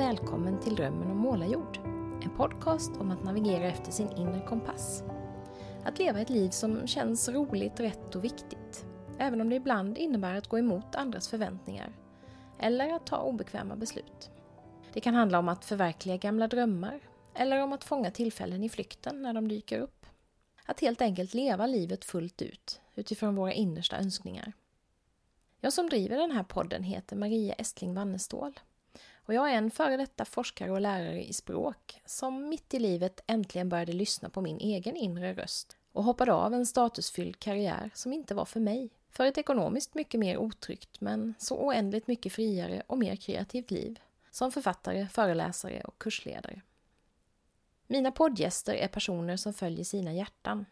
Och välkommen till Drömmen om målarjord. En podcast om att navigera efter sin inre kompass. Att leva ett liv som känns roligt, rätt och viktigt. Även om det ibland innebär att gå emot andras förväntningar. Eller att ta obekväma beslut. Det kan handla om att förverkliga gamla drömmar. Eller om att fånga tillfällen i flykten när de dyker upp. Att helt enkelt leva livet fullt ut utifrån våra innersta önskningar. Jag som driver den här podden heter Maria Estling Wannestål och jag är en före detta forskare och lärare i språk som mitt i livet äntligen började lyssna på min egen inre röst och hoppade av en statusfylld karriär som inte var för mig. För ett ekonomiskt mycket mer otryggt men så oändligt mycket friare och mer kreativt liv. Som författare, föreläsare och kursledare. Mina poddgäster är personer som följer sina hjärtan.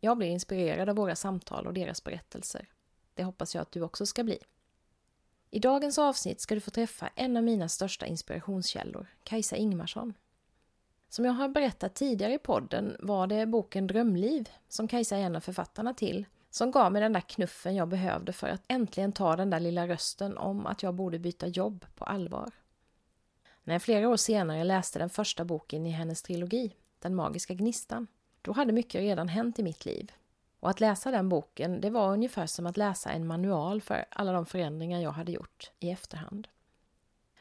Jag blir inspirerad av våra samtal och deras berättelser. Det hoppas jag att du också ska bli. I dagens avsnitt ska du få träffa en av mina största inspirationskällor, Kajsa Ingmarsson. Som jag har berättat tidigare i podden var det boken Drömliv, som Kajsa är en av författarna till, som gav mig den där knuffen jag behövde för att äntligen ta den där lilla rösten om att jag borde byta jobb på allvar. När jag flera år senare läste den första boken i hennes trilogi, Den magiska gnistan, då hade mycket redan hänt i mitt liv och att läsa den boken, det var ungefär som att läsa en manual för alla de förändringar jag hade gjort i efterhand.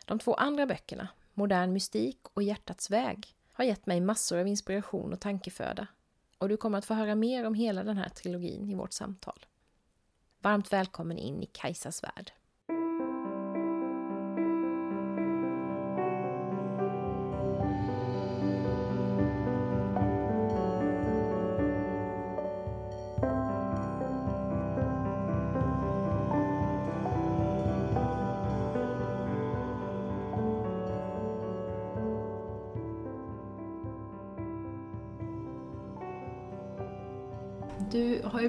De två andra böckerna, Modern mystik och Hjärtats väg, har gett mig massor av inspiration och tankeföda. Och du kommer att få höra mer om hela den här trilogin i vårt samtal. Varmt välkommen in i Kajsas värld.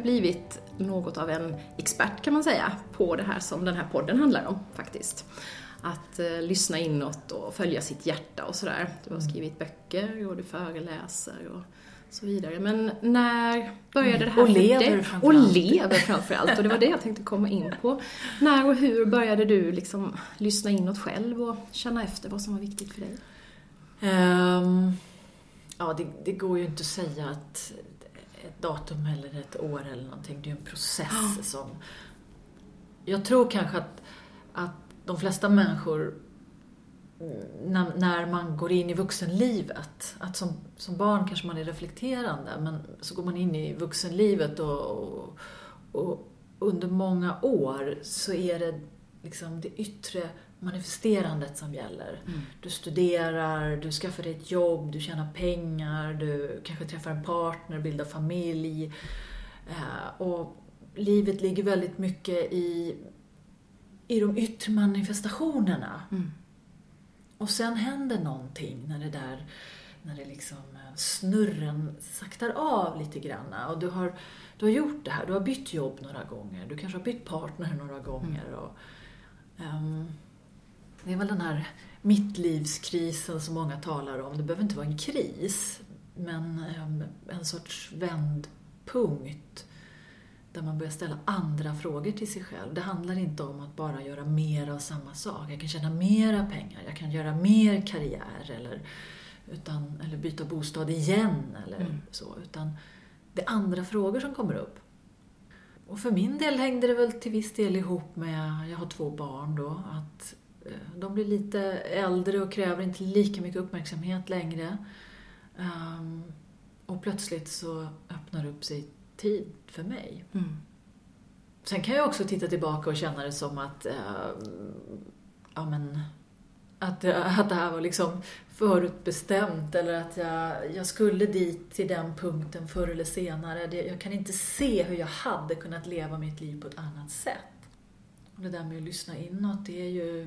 Blivit något av en expert kan man säga på det här som den här podden handlar om faktiskt. Att eh, lyssna inåt och följa sitt hjärta och sådär. Du har skrivit böcker och du föreläser och så vidare. Men när började det här Och för lever dig? Och lever framförallt. Och det var det jag tänkte komma in på. När och hur började du liksom lyssna inåt själv och känna efter vad som var viktigt för dig? Ehm, ja, det, det går ju inte att säga att ett datum eller ett år eller någonting, det är ju en process som... Jag tror kanske att, att de flesta människor när, när man går in i vuxenlivet, att som, som barn kanske man är reflekterande, men så går man in i vuxenlivet och, och, och under många år så är det liksom det yttre manifesterandet som gäller. Du studerar, du skaffar dig ett jobb, du tjänar pengar, du kanske träffar en partner, bildar familj. Eh, Och livet ligger väldigt mycket i, i de yttre manifestationerna. Och sen händer någonting när det där, när det liksom eh, snurren saktar av lite grann. Och du har, du har gjort det här, du har bytt jobb några gånger, du kanske har bytt partner några gånger. Och, ehm, det är väl den här mittlivskrisen som många talar om. Det behöver inte vara en kris, men ehm, en sorts vändpunkt där man börjar ställa andra frågor till sig själv. Det handlar inte om att bara göra mer av samma sak. Jag kan tjäna mera pengar, jag kan göra mer karriär eller, utan, eller byta bostad igen eller så. Utan det är andra frågor som kommer upp. Och för min del hängde det väl till viss del ihop med, jag har två barn då, att de blir lite äldre och kräver inte lika mycket uppmärksamhet längre. Ehm, och plötsligt så öppnar det upp sig tid för mig. Sen kan jag också titta tillbaka och känna det som att, eh, ja men, att, att det här var liksom förutbestämt eller att jag, jag skulle dit till den punkten förr eller senare. Det, jag kan inte se hur jag hade kunnat leva mitt liv på ett annat sätt. Och det där med att lyssna inåt, det är ju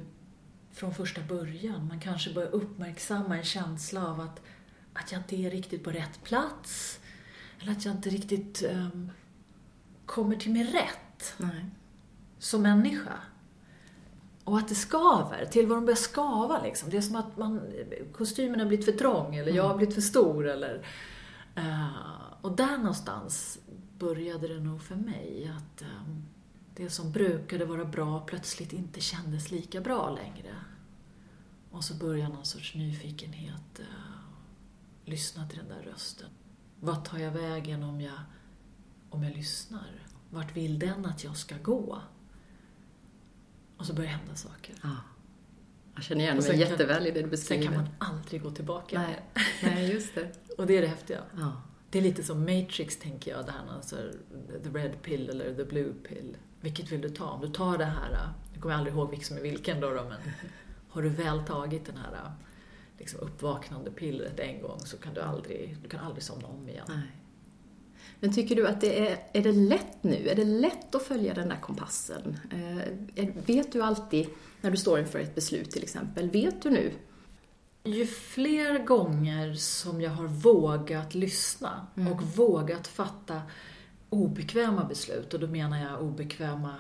från första början. Man kanske börjar uppmärksamma en känsla av att, att jag inte är riktigt på rätt plats. Eller att jag inte riktigt ehm, kommer till min rätt Nej. som människa. Och att det skaver, tillvaron börjar skava liksom. Det är som att man, kostymen har blivit för trång eller jag har blivit för stor eller... eh, och där någonstans började det nog för mig att eh, det som brukade vara bra plötsligt inte kändes lika bra längre. Och så börjar någon sorts nyfikenhet. Uh, lyssna till den där rösten. Vart tar jag vägen om jag, om jag lyssnar? Vart vill den att jag ska gå? Och så börjar hända saker. Ja. Jag känner igen mig jätteväl i det du beskriver. Sen kan man aldrig gå tillbaka. Nej, Nej just det. och det är det häftiga. Ja. Det är lite som Matrix, tänker jag, det här alltså, the red pill eller the blue pill. Vilket vill du ta? Om du tar det här, jag kommer aldrig ihåg vilken som är vilken då, då men har du väl tagit den här liksom, uppvaknande pillret en gång så kan du aldrig, du kan aldrig somna om igen. Nej. Men tycker du att det är, är det lätt nu? Är det lätt att följa den där kompassen? Eh, vet du alltid, när du står inför ett beslut till exempel, vet du nu? Ju fler gånger som jag har vågat lyssna mm. och vågat fatta obekväma beslut, och då menar jag obekväma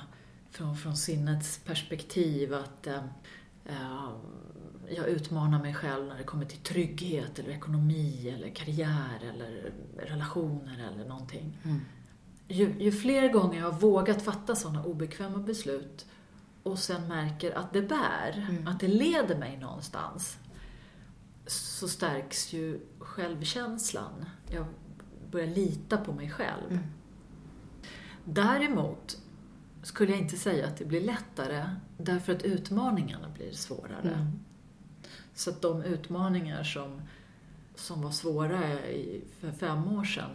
från, från sinnets perspektiv, att eh, eh jag utmanar mig själv när det kommer till trygghet eller ekonomi eller karriär eller relationer eller någonting. Mm. Ju, ju fler gånger jag har vågat fatta sådana obekväma beslut och sen märker att det bär, mm. att det leder mig någonstans, så stärks ju självkänslan. Jag börjar lita på mig själv. Mm. Däremot skulle jag inte säga att det blir lättare därför att utmaningarna blir svårare. Mm. Så att de utmaningar som, som var svåra i, för fem år sedan,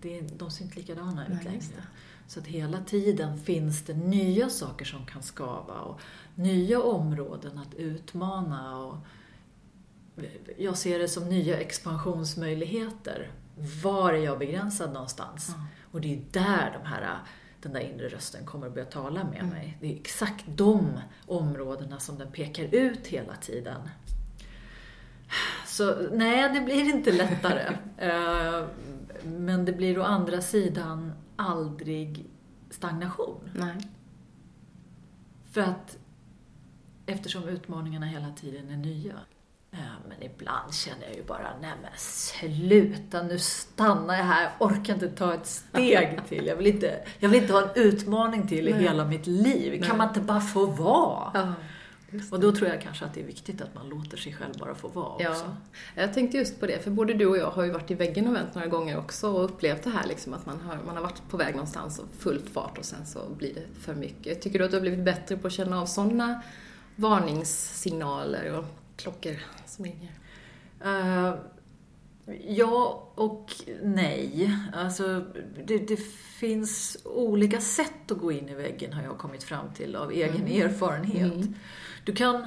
det, de ser inte likadana ut längre. Så att hela tiden finns det nya saker som kan skava och nya områden att utmana. Och jag ser det som nya expansionsmöjligheter. Var är jag begränsad någonstans? Mm. Och det är där de här, den där inre rösten kommer att börja tala med mm. mig. Det är exakt de områdena som den pekar ut hela tiden. Så nej, det blir inte lättare. Eh, men det blir å andra sidan aldrig stagnation. Nej. För att eftersom utmaningarna hela tiden är nya. Men ibland känner jag ju bara, nej men sluta, nu stannar jag här, jag orkar inte ta ett steg till. Jag vill inte, jag vill inte ha en utmaning till i nej. hela mitt liv. Kan nej. man inte bara få vara? Ja. Och då tror jag kanske att det är viktigt att man låter sig själv bara få vara ja. också. Jag tänkte just på det, för både du och jag har ju varit i väggen och vänt några gånger också och upplevt det här liksom att man har, man har varit på väg någonstans och fullt fart och sen så blir det för mycket. Tycker du att du har blivit bättre på att känna av sådana varningssignaler och klockor som ringer? Uh, ja och nej. Alltså, det, det, finns olika sätt att gå in i väggen har jag kommit fram till av egen mm. erfarenhet. Mm. Du kan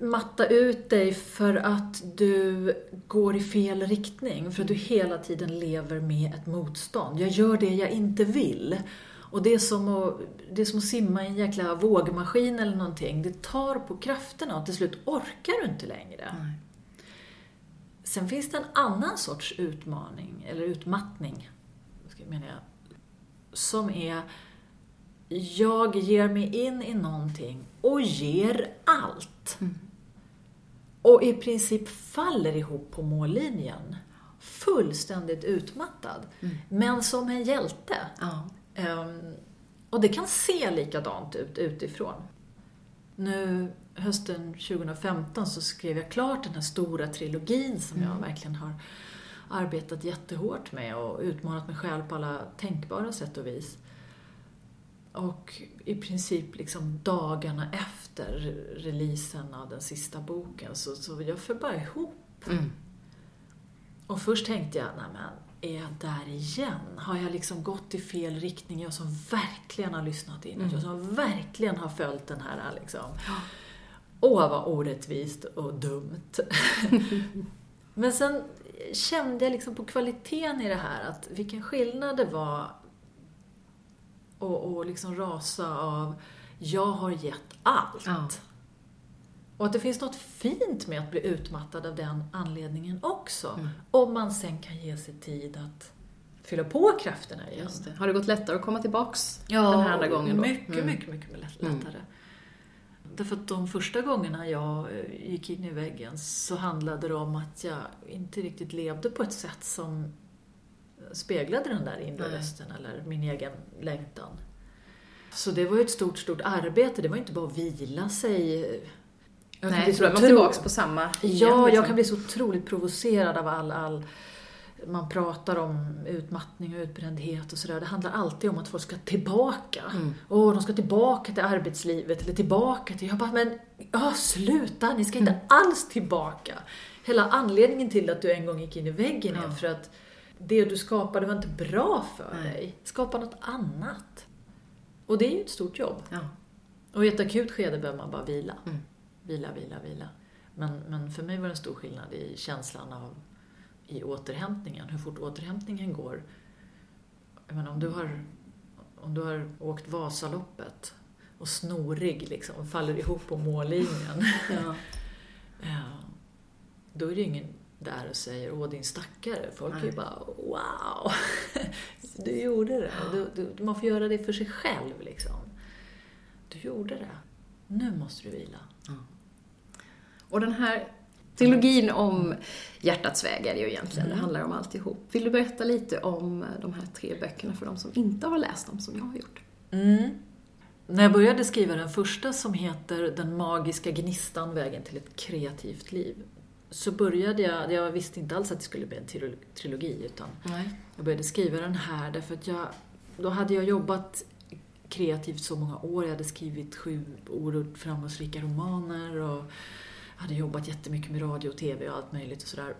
matta ut dig för att du går i fel riktning, för att du hela tiden lever med ett motstånd. Jag gör det jag inte vill. Och det är som att, det är som att simma i en jäkla vågmaskin eller någonting. Det tar på krafterna och till slut orkar du inte längre. Nej. Sen finns det en annan sorts utmaning, eller utmattning, menar jag, som är jag ger mig in i någonting och ger allt. Mm. Och i princip faller ihop på mållinjen. Fullständigt utmattad. Mm. Men som en hjälte. Ja. Um, och det kan se likadant ut utifrån. Nu hösten 2015 så skrev jag klart den här stora trilogin som mm. jag verkligen har arbetat jättehårt med och utmanat mig själv på alla tänkbara sätt och vis. Och i princip liksom dagarna efter releasen av den sista boken så, så jag föll bara ihop. Mm. Och först tänkte jag, nej men, är jag där igen? Har jag liksom gått i fel riktning? Jag som verkligen har lyssnat in, mm. jag som verkligen har följt den här liksom. Åh, vad orättvist och dumt. men sen kände jag liksom på kvaliteten i det här, att vilken skillnad det var och, och liksom rasa av jag har gett allt. Ja. Och att det finns något fint med att bli utmattad av den anledningen också. Mm. Om man sen kan ge sig tid att fylla på krafterna igen. Just det. Har det gått lättare att komma tillbaks ja, den här andra gången då? mycket, mm. mycket, mycket lättare. Mm. Därför att de första gångerna jag eh, gick in i väggen så handlade det om att jag inte riktigt levde på ett sätt som speglade den där inre rösten eller min egen längtan. Så det var ju ett stort, stort arbete. Det var inte bara att vila sig Jag Nej, bli så är man tillbaks på samma igen, Ja, jag liksom. kan bli så otroligt provocerad av all, all man pratar om utmattning och utbrändhet och sådär. Det handlar alltid om att folk ska tillbaka. Mm. Åh, de ska tillbaka till arbetslivet eller tillbaka till... Jag bara, men ja, sluta! Ni ska inte Mm. alls tillbaka. Hela anledningen till att du en gång gick in i väggen är Ja. för att det du skapade var inte bra för Nej. dig. Skapa något annat. Och det är ju ett stort jobb. Ja. Och i ett akut skede behöver man bara vila. Mm. Vila, vila, vila. Men, men för mig var det en stor skillnad i känslan av i återhämtningen, hur fort återhämtningen går. Jag menar, om du har, om du har åkt Vasaloppet och snorig liksom, faller ihop på mållinjen. Ja. då är det ingen där och säger åh din stackare. Folk är ju Nej. bara wow, du gjorde det. Du, du, man får göra det för sig själv liksom. Du gjorde det. Nu måste du vila. Och den här trilogin om hjärtats väg är det ju egentligen, det handlar om alltihop. Vill du berätta lite om de här tre böckerna för de som inte har läst dem, som jag har gjort? Mm. När jag började skriva den första som heter Den magiska gnistan, vägen till ett kreativt liv, så började jag, jag visste inte alls att det skulle bli en trilo- trilogi, utan Nej. jag började skriva den här därför att jag, då hade jag jobbat kreativt så många år. Jag hade skrivit sju oerhört framgångsrika romaner och hade jobbat jättemycket med radio och TV och allt möjligt och sådär.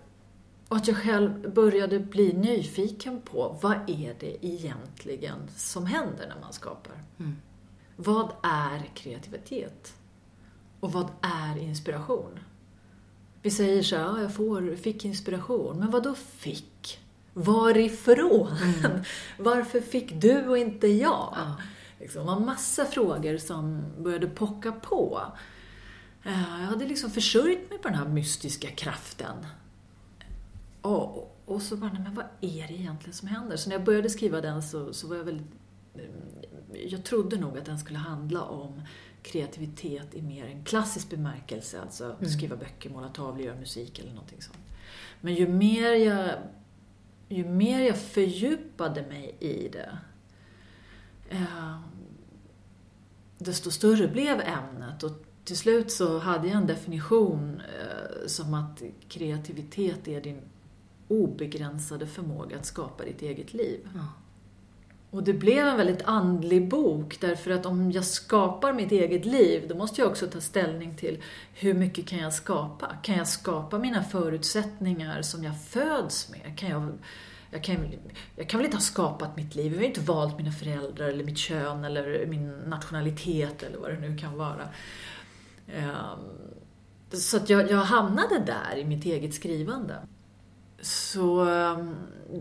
Och att jag själv började bli nyfiken på vad är det egentligen som händer när man skapar? Mm. Vad är kreativitet? Och vad är inspiration? Vi säger så här, ja, jag får, fick inspiration. Men vad då fick? Varifrån? Varför fick du och inte jag? Ja. Liksom, det var massa frågor som började pocka på. Eh, Jag hade liksom försörjt mig på den här mystiska kraften. Och, och så bara, men vad är det egentligen som händer? Så när jag började skriva den så, så var jag väldigt... eh, Jag trodde nog att den skulle handla om kreativitet i mer en klassisk bemärkelse, alltså skriva böcker, måla tavlor, göra musik eller någonting sånt. Men ju mer jag, ju mer jag fördjupade mig i det, eh, desto större blev ämnet. Och till slut så hade jag en definition eh, som att kreativitet är din obegränsade förmåga att skapa ditt eget liv. Ja. Och det blev en väldigt andlig bok därför att om jag skapar mitt eget liv då måste jag också ta ställning till hur mycket kan jag skapa? Kan jag skapa mina förutsättningar som jag föds med? Kan jag, jag, kan, jag kan väl inte ha skapat mitt liv? Jag har ju inte valt mina föräldrar eller mitt kön eller min nationalitet eller vad det nu kan vara. Ehm, så att jag, jag hamnade där i mitt eget skrivande. Så ehm,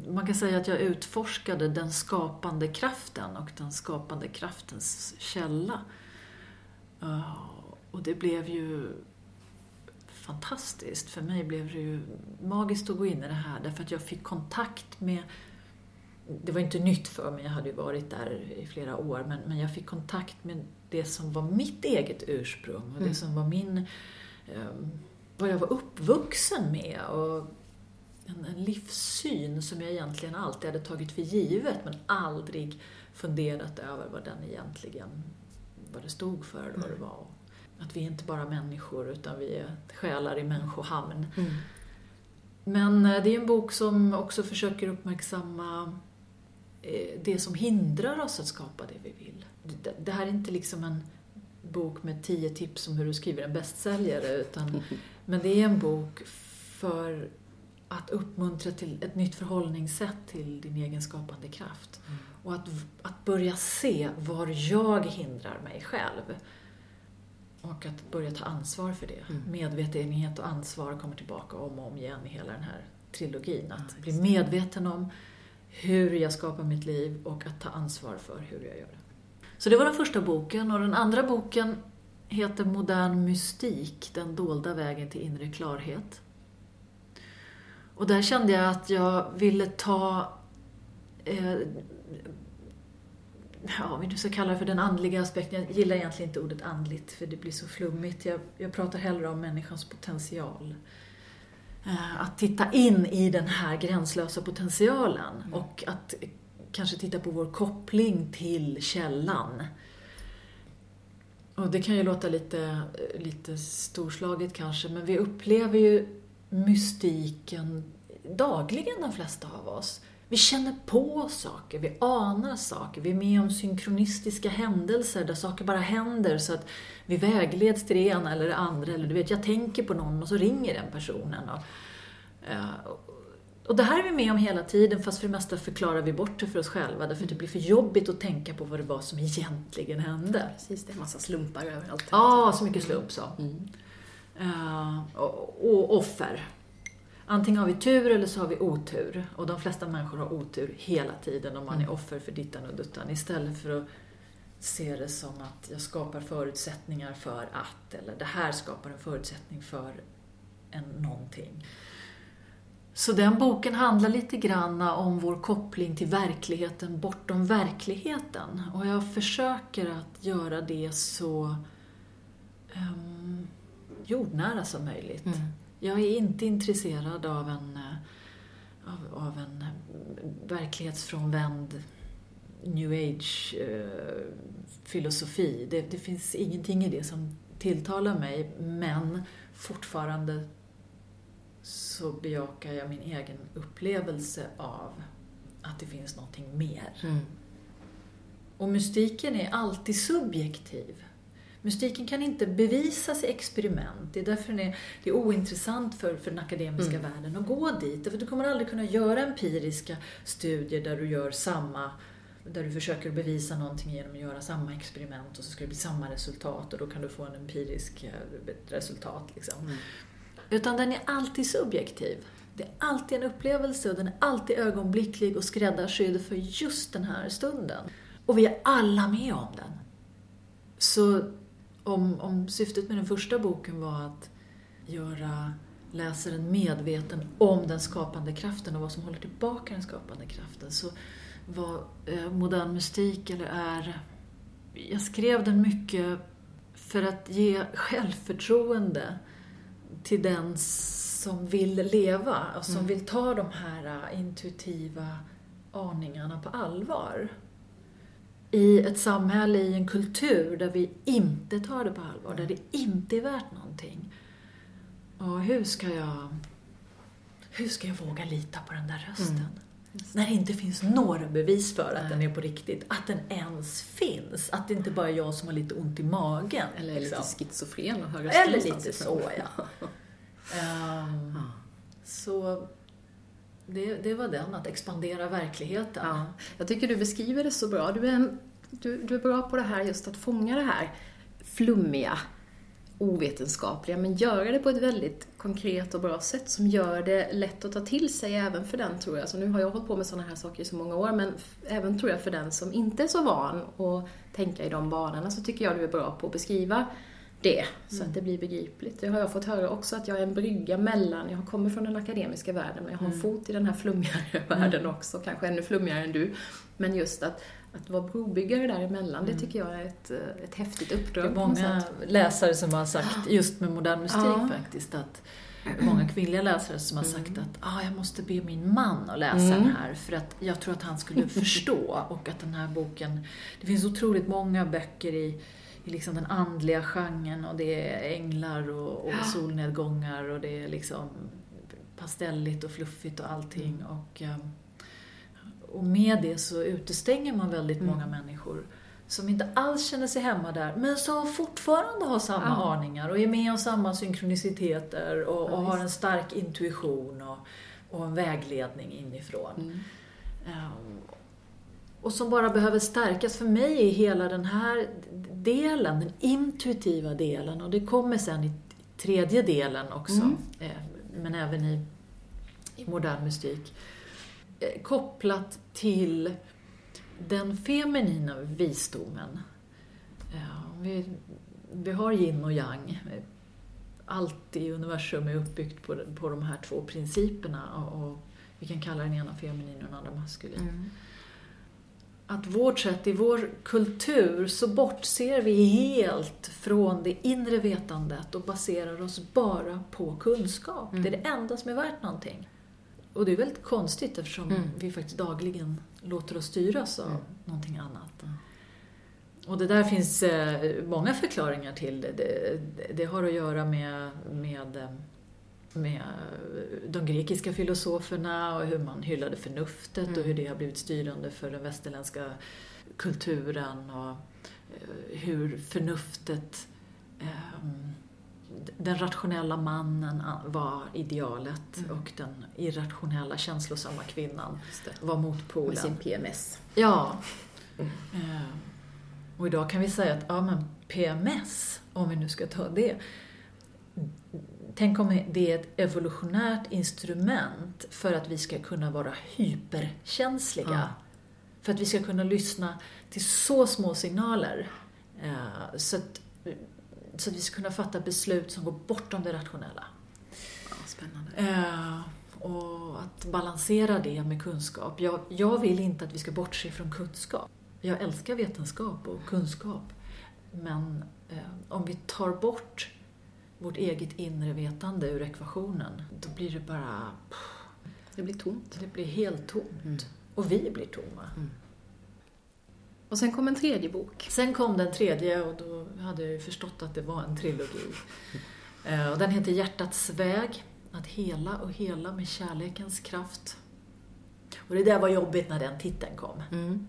man kan säga att jag utforskade den skapande kraften och den skapande kraftens källa. Eh, och det blev ju fantastiskt. För mig blev det ju magiskt att gå in i det här därför att jag fick kontakt med det var inte nytt för mig, jag hade ju varit där i flera år, men, men jag fick kontakt med det som var mitt eget ursprung och det som var min, eh, vad jag var uppvuxen med och en, en livssyn som jag egentligen alltid hade tagit för givet men aldrig funderat över vad den egentligen, vad det stod för eller vad det var. Att vi är inte bara människor utan vi är själar i människohamn. Mm. Men eh, det är en bok som också försöker uppmärksamma det som hindrar oss att skapa det vi vill. Det- här är inte liksom en bok med tio tips om hur du skriver en bästsäljare, utan, men det är en bok för att uppmuntra till ett nytt förhållningssätt till din egen skapande kraft. Och att, att börja se var jag hindrar mig själv. Och att börja ta ansvar för det. Mm. Medvetenhet och ansvar kommer tillbaka om och om igen i hela den här trilogin. Att Ja, bli medveten om hur jag skapar mitt liv och att ta ansvar för hur jag gör det. Så det var den första boken och den andra boken heter Modern mystik, den dolda vägen till inre klarhet. Och där kände jag att jag ville ta eh, ja, om vi nu ska kalla det för den andliga aspekten. Jag gillar egentligen inte ordet andligt för det blir så flummigt. Jag, jag pratar hellre om människans potential. Eh, Att titta in i den här gränslösa potentialen och att kanske titta på vår koppling till källan. Och det kan ju låta lite, lite storslaget kanske, men vi upplever ju mystiken dagligen de flesta av oss. Vi känner på saker, vi anar saker, vi är med om synkronistiska händelser där saker bara händer så att vi vägleds till det ena eller det andra. Eller du vet, jag tänker på någon och så ringer den personen. Och, eh, och det här är vi med om hela tiden fast för det mesta förklarar vi bort det för oss själva därför att det blir för jobbigt att tänka på vad det var som egentligen hände. Precis, det är en massa slumpar överallt. Ja, så mycket slump så. Mm. Uh, och, och offer. Antingen har vi tur eller så har vi otur. Och de flesta människor har otur hela tiden om man är mm. offer för dittan och duttan. Istället för att se det som att jag skapar förutsättningar för att, eller det här skapar en förutsättning för en någonting. Så den boken handlar lite grann om vår koppling till verkligheten bortom verkligheten. Och jag försöker att göra det så um, jordnära som möjligt. Mm. Jag är inte intresserad av en, eh, av, av en verklighetsfrånvänd new age-filosofi. Eh, det, det finns ingenting i det som tilltalar mig, men fortfarande så bejakar jag min egen upplevelse av att det finns någonting mer. Mm. Och mystiken är alltid subjektiv. Mystiken kan inte bevisas i experiment. Det är därför det är, det är ointressant för, för den akademiska mm. världen att gå dit. För du kommer aldrig kunna göra empiriska studier där du gör samma där du försöker bevisa någonting genom att göra samma experiment och så ska det bli samma resultat och då kan du få en empirisk eh, resultat. Liksom. Mm. Utan den är alltid subjektiv. Det är alltid en upplevelse och den är alltid ögonblicklig och skräddarsydd för just den här stunden. Och vi är alla med om den. Så om, om syftet med den första boken var att göra läsaren medveten om den skapande kraften och vad som håller tillbaka den skapande kraften så var eh, modern mystik, eller är... Jag skrev den mycket för att ge självförtroende till den som vill leva och som mm. vill ta de här äh, intuitiva aningarna på allvar. I ett samhälle, i en kultur där vi inte tar det på allvar, där det inte är värt någonting. Och hur ska jag, hur ska jag våga lita på den där rösten? Mm. När det inte finns några bevis för att Nej. den är på riktigt. Att den ens finns. Att det inte bara är jag som har lite ont i magen. Eller är liksom. lite schizofren och hör Eller lite så, ja. um, så det, det var den, att expandera verkligheten. Ja. Jag tycker du beskriver det så bra. Du är, du, du är bra på det här, just att fånga det här flummiga ovetenskapliga, men göra det på ett väldigt konkret och bra sätt som gör det lätt att ta till sig även för den, tror jag. Så nu har jag hållit på med sådana här saker i så många år, men även tror jag för den som inte är så van att tänka i de banorna så tycker jag du är bra på att beskriva det, så mm. att det blir begripligt. Det har jag fått höra också, att jag är en brygga mellan, jag kommer från den akademiska världen, men jag har en mm. fot i den här flummigare mm. världen också, kanske ännu flummigare än du. Men just att att vara brobyggare däremellan, mm. det tycker jag är ett, eh, ett häftigt uppdrag. Det är många läsare som har sagt, just med modern mystik ja. faktiskt, att många kvinnliga läsare som har sagt mm. att ah, jag måste be min man att läsa mm. den här för att jag tror att han skulle förstå och att den här boken, det finns otroligt många böcker i, i liksom den andliga genren och det är änglar och, och solnedgångar och det är liksom pastelligt och fluffigt och allting. Mm. Och, um, och med det så utestänger man väldigt mm. många människor som inte alls känner sig hemma där, men som fortfarande har samma ja. aningar och är med om samma synkroniciteter och, ja, och har en stark intuition och, och en vägledning inifrån. Mm. Um, och som bara behöver stärkas. För mig är hela den här delen, den intuitiva delen, och det kommer sen i tredje delen också, mm. eh, men även i, i modern mystik, Eh, kopplat till den feminina visdomen. Vi, vi har yin och yang. Allt i universum är uppbyggt på, på de här två principerna. Och, och vi kan kalla den ena feminin och den andra maskulin. Mm. Att vårt sätt, i vår kultur, så bortser vi helt från det inre vetandet och baserar oss bara på kunskap. Mm. Det är det enda som är värt någonting. Och det är väldigt konstigt eftersom mm. vi faktiskt dagligen låter oss styras av mm. någonting annat. Och det där finns eh, många förklaringar till. Det, det, det har att göra med, med, eh, med de grekiska filosoferna och hur man hyllade förnuftet mm. och hur det har blivit styrande för den västerländska kulturen och eh, hur förnuftet den rationella mannen var idealet mm. och den irrationella känslosamma kvinnan var motpolen. Med sin PMS. Ja. Mm. Och idag kan vi säga att ja, men PMS, om vi nu ska ta det, Tänk om det är ett evolutionärt instrument för att vi ska kunna vara hyperkänsliga. Ja. För att vi ska kunna lyssna till så små signaler. Eh, så att, så att vi ska kunna fatta beslut som går bortom det rationella. Ja, spännande. Eh, och att balansera det med kunskap. Jag, jag vill inte att vi ska bortse från kunskap. Jag älskar vetenskap och kunskap. Men eh, om vi tar bort vårt eget inre vetande ur ekvationen, då blir det bara... Det blir tomt. Det blir helt tomt. Mm. Och vi blir tomma. Mm. Och sen kom en tredje bok. Sen kom den tredje och då hade jag ju förstått att det var en trilogi. Eh, och den heter Hjärtats väg. Att hela och hela med kärlekens kraft. Och det där var jobbigt när den titeln kom. Mm.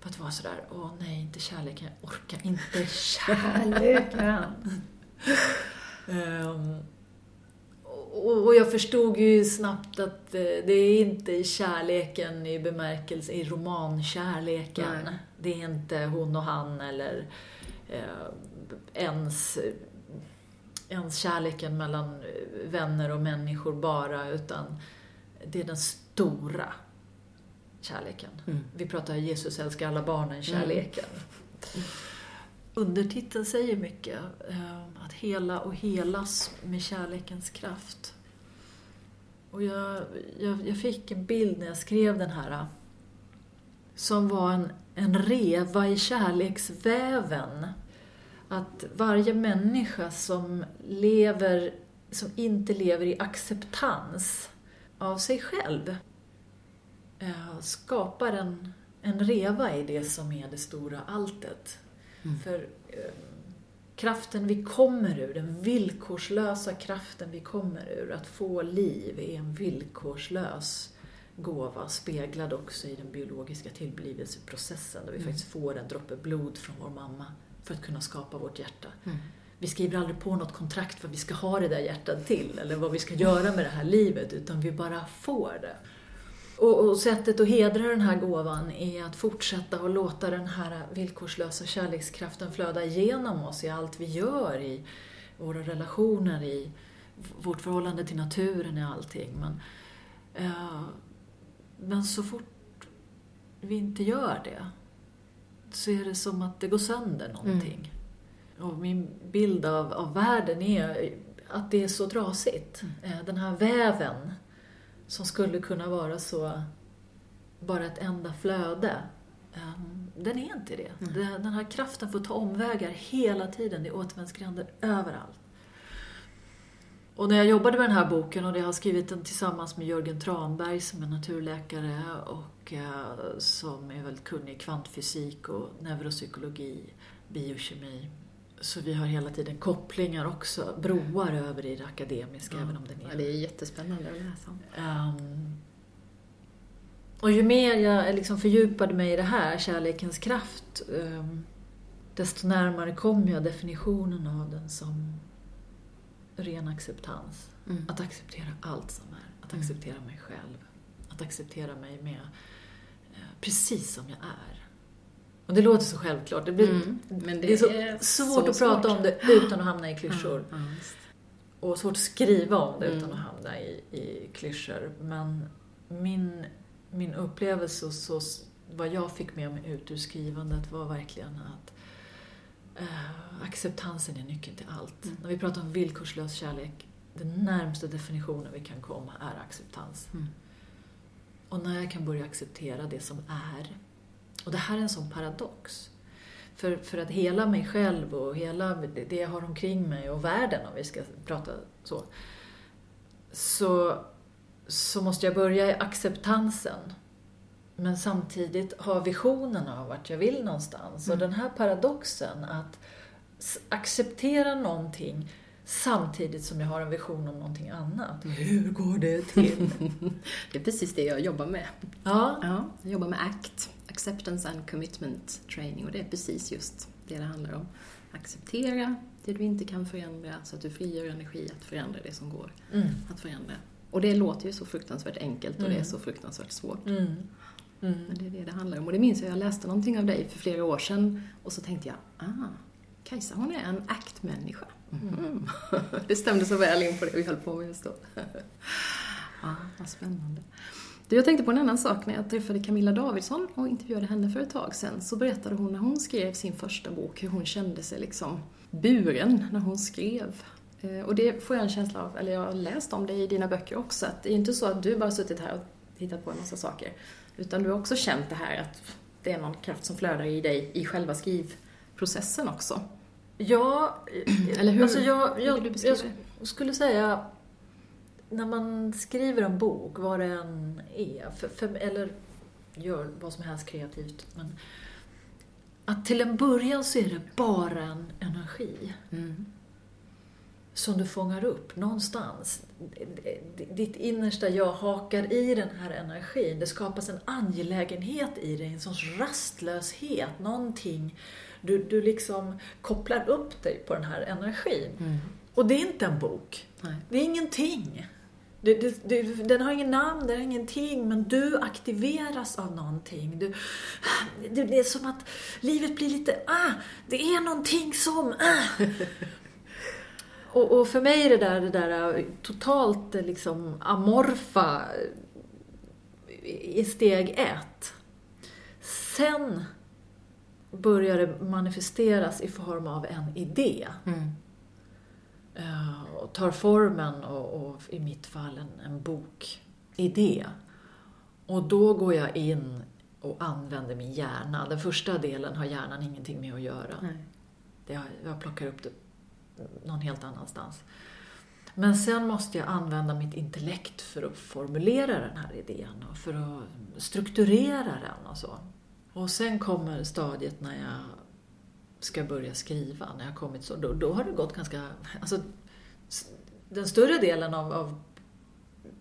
För att vara sådär, åh nej, inte kärleken, jag orkar inte kärleken. um, och jag förstod ju snabbt att eh, det är inte kärleken i bemärkelse, i romankärleken. Nej. Det är inte hon och han eller eh, ens, ens kärleken mellan vänner och människor bara, utan det är den stora kärleken. Mm. Vi pratar Jesus älskar alla barnen, kärleken. Mm. Undertiteln säger mycket. Ehm, att hela och helas med kärlekens kraft. Och jag, jag, jag fick en bild när jag skrev den här som var en, en reva i kärleksväven. Att varje människa som lever, som inte lever i acceptans av sig själv eh, skapar en, en reva i det som är det stora alltet. Mm. För eh, kraften vi kommer ur, den villkorslösa kraften vi kommer ur, att få liv, är en villkorslös gåva speglad också i den biologiska tillblivelseprocessen där vi mm. faktiskt får en droppe blod från vår mamma för att kunna skapa vårt hjärta. Mm. Vi skriver aldrig på något kontrakt för att vi ska ha det där hjärtat till eller vad vi ska göra med det här livet utan vi bara får det. Och, och, sättet att hedra den här gåvan är att fortsätta att låta den här villkorslösa kärlekskraften flöda igenom oss i allt vi gör, i våra relationer, i vårt förhållande till naturen, i allting. Men, uh, men så fort vi inte gör det så är det som att det går sönder någonting. Mm. Och min bild av, av världen är att det är så trasigt. Mm. Den här väven som skulle kunna vara så bara ett enda flöde. Ehm, den är inte det. Mm. Den här kraften får ta omvägar hela tiden. Det är återvändsgränder överallt. Och när jag jobbade med den här boken, och jag har skrivit den tillsammans med Jörgen Tranberg som är naturläkare och eh, som är väldigt kunnig i kvantfysik och neuropsykologi, biokemi, så vi har hela tiden kopplingar också, broar över i det akademiska, ja. även om det är... Ja, det är jättespännande att läsa. Um, och ju mer jag liksom fördjupade mig i det här, kärlekens kraft, um, desto närmare kom jag definitionen av den som ren acceptans. Mm. Att acceptera allt som är. Att mm. acceptera mig själv. Att acceptera mig med uh, precis som jag är. Och det låter så självklart. Det, blir, mm, det, det är, så är svårt så att prata svårt. om det utan att hamna i klyschor. Ja, ja, och svårt att skriva om det utan mm. att hamna i, i klyschor. Men min, min upplevelse och så, vad jag fick med mig ut ur skrivandet var verkligen att uh, acceptansen är nyckeln till allt. Mm. När vi pratar om villkorslös kärlek, den närmsta definitionen vi kan komma är acceptans. Mm. Och när jag kan börja acceptera det som är och det här är en sån paradox. För, för att hela mig själv och hela det jag har omkring mig och världen, om vi ska prata så, så, så måste jag börja i acceptansen. men samtidigt ha visionen av vart jag vill någonstans. Mm. Och den här paradoxen att acceptera någonting samtidigt som jag har en vision om någonting annat. Hur går det till? Det är precis det jag jobbar med. ja, Ja, jag jobbar med ACT, Acceptance and Commitment Training, och det är precis just det det handlar om. Acceptera det du inte kan förändra så att du frigör energi att förändra det som går mm. att förändra. Och det låter ju så fruktansvärt enkelt och det är Mm. så fruktansvärt svårt. Mm. Mm. Men det är det det handlar om. Och det minns jag, jag läste någonting av dig för flera år sedan och så tänkte jag, ah, Kajsa hon är en ACT-människa. Mhm. Det stämde så väl in på det vi höll på med just då. Ja, vad spännande. Du, jag tänkte på en annan sak. När jag träffade Camilla Davidsson och intervjuade henne för ett tag sedan så berättade hon när hon skrev sin första bok hur hon kände sig liksom buren när hon skrev. Eh, Och det får jag en känsla av, eller jag har läst om det i dina böcker också, att det är inte så att du bara suttit här och hittat på en massa saker. Utan du har också känt det här att det är någon kraft som flödar i dig i själva skrivprocessen också. Ja, Eller hur? Alltså jag, jag, jag skulle säga när man skriver en bok, vad det än är, för, för, eller gör vad som helst kreativt, men att till en början så är det bara en energi Mm. som du fångar upp någonstans. Ditt innersta jag hakar i den här energin. Det skapas en angelägenhet i dig, en sorts rastlöshet, någonting. Du, du liksom kopplar upp dig på den här energin. Mm. Och det är inte en bok. Nej. Det är ingenting. Det, det, det, den har ingen namn, den har ingenting, men du aktiveras av någonting. Du, det, är som att livet blir lite, ah, det är någonting som, ah. Och, och för mig är det där, det där totalt eh, liksom amorfa i steg ett. Sen börjar det manifesteras i form av en idé. Mm. Eh, och tar formen och, och i mitt fall en, en bokidé. Och då går jag in och använder min hjärna. Den första delen har hjärnan ingenting med att göra. Nej. Det jag plockar upp det någon helt annanstans. Men sen måste jag använda mitt intellekt för att formulera den här idén och för att strukturera den och så. Och sen kommer stadiet när jag ska börja skriva, när jag kommit så. Då, då har det gått ganska... Alltså, den större delen av, av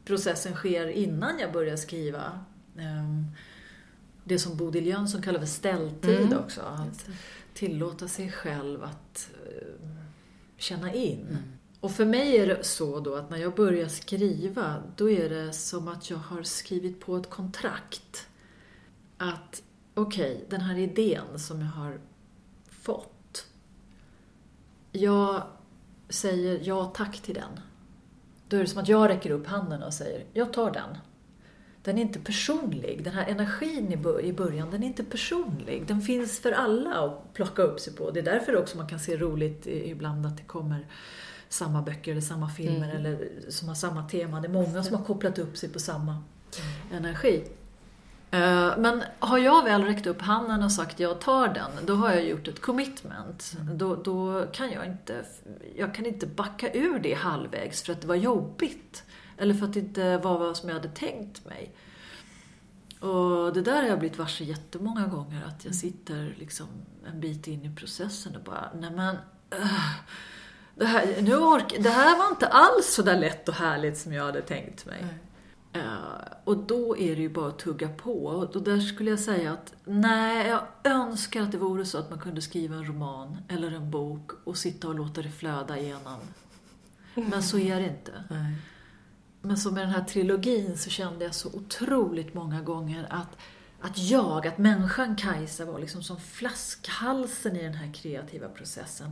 processen sker innan jag börjar skriva. Ehm, Det som Bodil Jönsson kallar för ställtid Mm. också. Att tillåta sig själv att eh, känna in. Mm. Och för mig är det så då att när jag börjar skriva, då är det som att jag har skrivit på ett kontrakt. Att okej, den här idén som jag har fått. Jag säger ja tack till den. Då är det som att jag räcker upp handen och säger jag tar den. Den är inte personlig. Den här energin i bör- i början, den är inte personlig. Den finns för alla att plocka upp sig på. Det är därför också man kan se roligt ibland att det kommer samma böcker eller samma filmer Mm. eller som har samma tema. Det är många som har kopplat upp sig på samma energi. Eh, Men har jag väl räckt upp handen och sagt jag tar den, då har jag gjort ett commitment. Då, då kan jag inte, jag kan inte backa ur det halvvägs för att det var jobbigt. Eller för att det inte var vad som jag hade tänkt mig. Och det där har jag blivit varse jättemånga gånger, att jag sitter liksom en bit in i processen och bara, nej men, uh, det, här, nu ork, det här var inte alls så där lätt och härligt som jag hade tänkt mig. Eh, och då är det ju bara att tugga på. Och där skulle jag säga att nej, jag önskar att det vore så att man kunde skriva en roman eller en bok och sitta och låta det flöda igenom. Men så är det inte. Nej. Men som med den här trilogin så kände jag så otroligt många gånger att, att jag, att människan Kajsa var liksom som flaskhalsen i den här kreativa processen.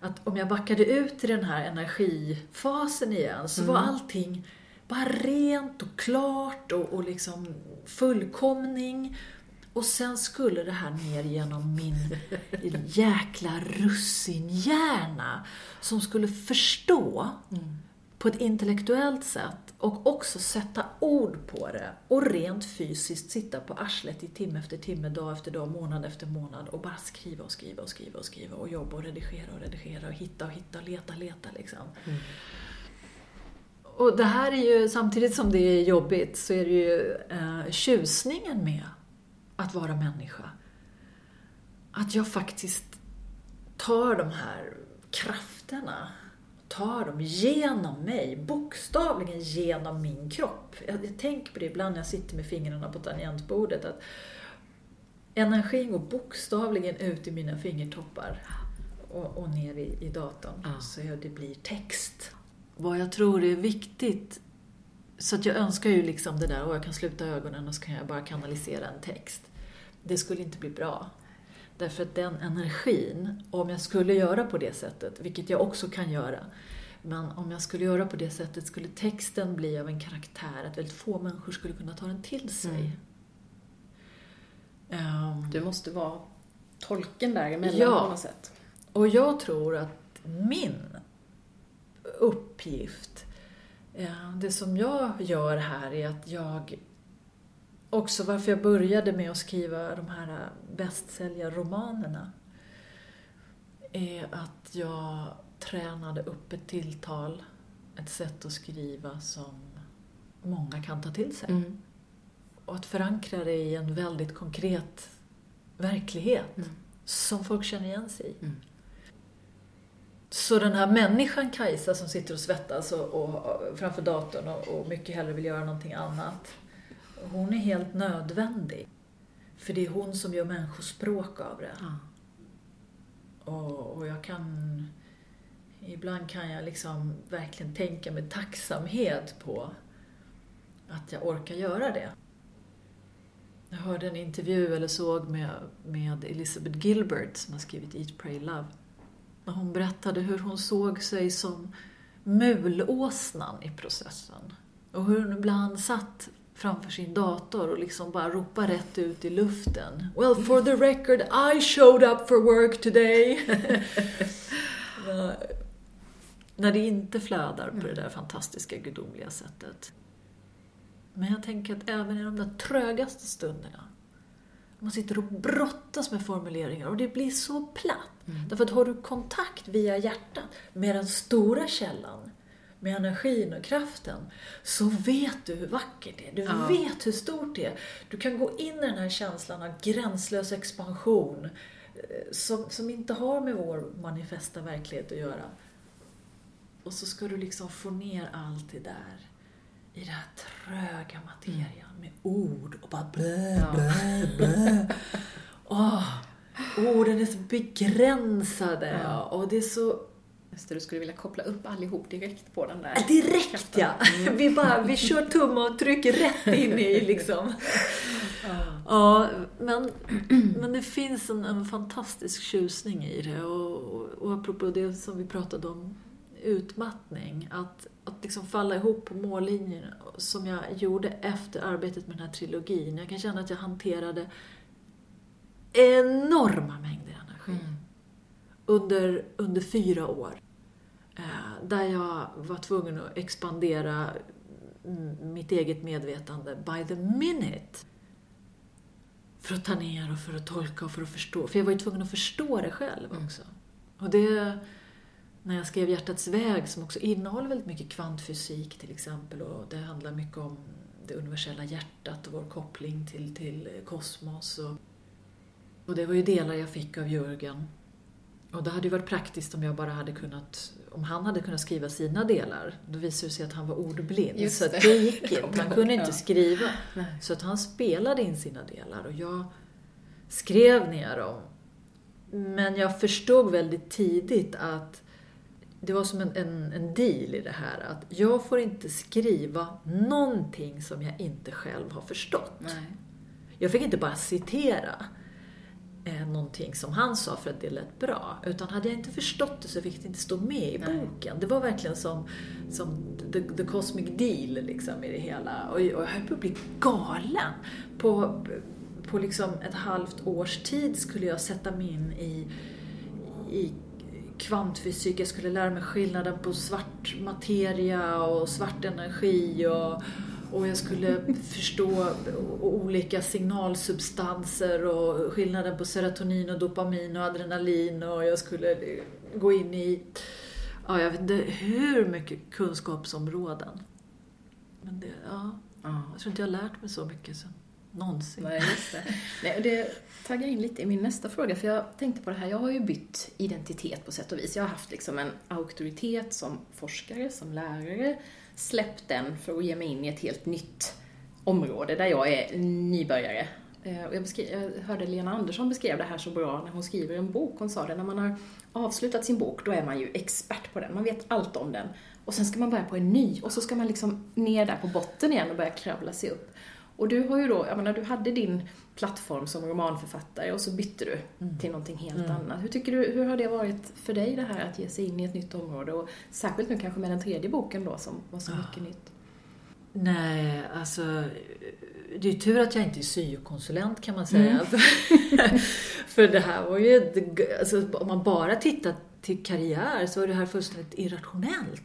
Att om jag backade ut i den här energifasen igen så var allting bara rent och klart och, och liksom fullkomning. Och sen skulle det här ner genom min jäkla russinhjärna som skulle förstå på ett intellektuellt sätt och också sätta ord på det och rent fysiskt sitta på arslet i timme efter timme, dag efter dag, månad efter månad och bara skriva och skriva och skriva och skriva och jobba och redigera och redigera och hitta och hitta och leta, leta liksom. Mm och det här är ju, samtidigt som det är jobbigt, så är det ju eh, tjusningen med att vara människa. Att jag faktiskt tar de här krafterna, tar dem genom mig, bokstavligen genom min kropp. Jag, jag tänker på det ibland när jag sitter med fingrarna på tangentbordet, att energin går bokstavligen ut i mina fingertoppar och, och ner i, i datorn. Ja. Så det blir text. Vad jag tror är viktigt, så att jag önskar ju liksom det där, och jag kan sluta ögonen och så kan jag bara kanalisera en text. Det skulle inte bli bra. Därför att den energin, om jag skulle göra på det sättet, vilket jag också kan göra, men om jag skulle göra på det sättet skulle texten bli av en karaktär att väldigt få människor skulle kunna ta den till sig. Mm. Ehm, Du måste vara tolken däremellan Ja. på något sätt. Och jag tror att min uppgift, eh, det som jag gör här är att jag också varför jag började med att skriva de här bästsäljarromanerna är att jag tränade upp ett tilltal, ett sätt att skriva som många kan ta till sig. Mm. Och att förankra det i en väldigt konkret verklighet Mm. som folk känner igen sig i. Mm. Så den här människan Kajsa som sitter och svettas och, och, framför datorn och, och mycket hellre vill göra någonting annat. Hon är helt nödvändig. För det är hon som gör människospråk av det. Ja. Och, och jag kan... Ibland kan jag liksom verkligen tänka med tacksamhet på att jag orkar göra det. Jag hörde en intervju eller såg med, med Elizabeth Gilbert som har skrivit Eat, Pray, Love när hon berättade hur hon såg sig som mulåsnan i processen. Och hur hon ibland satt framför sin dator och liksom bara ropade rätt ut i luften. Well, for the record, I showed up for work today. När det inte flödar på det där fantastiska gudomliga sättet. Men jag tänker att även i de där trögaste stunderna, man sitter och brottas med formuleringar och det blir så platt. Mm. Därför att har du kontakt via hjärtat med den stora källan, med energin och kraften, så vet du hur vackert det är. Du Ja. vet hur stort det är. Du kan gå in i den här känslan av gränslös expansion eh, som, som inte har med vår manifesta verklighet att göra. Och så ska du liksom få ner allt det där i den här tröga materian med ord och bara blä, Ja. blä, blä. Åh, orden är så begränsade Ja. och det är så Just det, du skulle vilja koppla upp allihop direkt på den där. Ja, Direkt ja! Vi, bara, vi kör tumavtryck rätt in i liksom. Ja, men, men det finns en, en fantastisk tjusning i det. Och, och, och apropå det som vi pratade om, utmattning. Att, att liksom falla ihop på mållinjen som jag gjorde efter arbetet med den här trilogin. Jag kan känna att jag hanterade enorma mängder energi Mm. under, under fyra år. Eh, där jag var tvungen att expandera mm, mitt eget medvetande by the minute. För att ta ner och för att tolka och för att förstå. För jag var ju tvungen att förstå det själv Mm. också. Och det, när jag skrev Hjärtats väg som också innehåller väldigt mycket kvantfysik till exempel och det handlar mycket om det universella hjärtat och vår koppling till, till kosmos. Och, och det var ju delar jag fick av Jörgen. Och det hade ju varit praktiskt om jag bara hade kunnat, om han hade kunnat skriva sina delar. Då visade det sig att han var ordblind. Just så det. det gick inte. Han kunde inte skriva. Nej. Så att han spelade in sina delar och jag skrev ner dem. Men jag förstod väldigt tidigt att det var som en, en, en deal i det här. Att jag får inte skriva någonting som jag inte själv har förstått. Nej. Jag fick inte bara citera eh, någonting som han sa för att det lät bra. Utan hade jag inte förstått det så fick det inte stå med i Nej. boken. Det var verkligen som, som the, the cosmic deal liksom, i det hela. Och, och jag höll på att bli galen. På, på liksom ett halvt års tid skulle jag sätta mig in i, i kvantfysik. Jag skulle lära mig skillnaden på svart materia och svart energi. Och, och jag skulle förstå olika signalsubstanser och skillnaden på serotonin och dopamin och adrenalin och jag skulle gå in i ja, jag vet inte hur mycket kunskapsområden. Men det, ja, Ja. jag tror inte jag har lärt mig så mycket sen. Någonsin. Nej, just det. Nej, och det taggar in lite i min nästa fråga, för jag tänkte på det här, jag har ju bytt identitet på sätt och vis. Jag har haft liksom en auktoritet som forskare, som lärare, släppt den för att ge mig in i ett helt nytt område där jag är nybörjare. Eh, jag, beskrev, jag hörde Lena Andersson beskrev det här så bra när hon skriver en bok. Hon sa det, när man har avslutat sin bok, då är man ju expert på den. Man vet allt om den. Och sen ska man börja på en ny och så ska man liksom ner där på botten igen och börja kravla sig upp. Och du har ju då, jag menar du hade din plattform som romanförfattare och så bytte du till någonting helt Mm. annat. Hur tycker du, hur har det varit för dig det här att ge sig in i ett nytt område och särskilt nu kanske med den tredje boken då som var så Ja. mycket nytt? Nej, alltså det är ju tur att jag inte är syokonsulent kan man säga. Mm. För det här var ju, ett- alltså, om man bara tittar till karriär så var det här fullständigt irrationellt.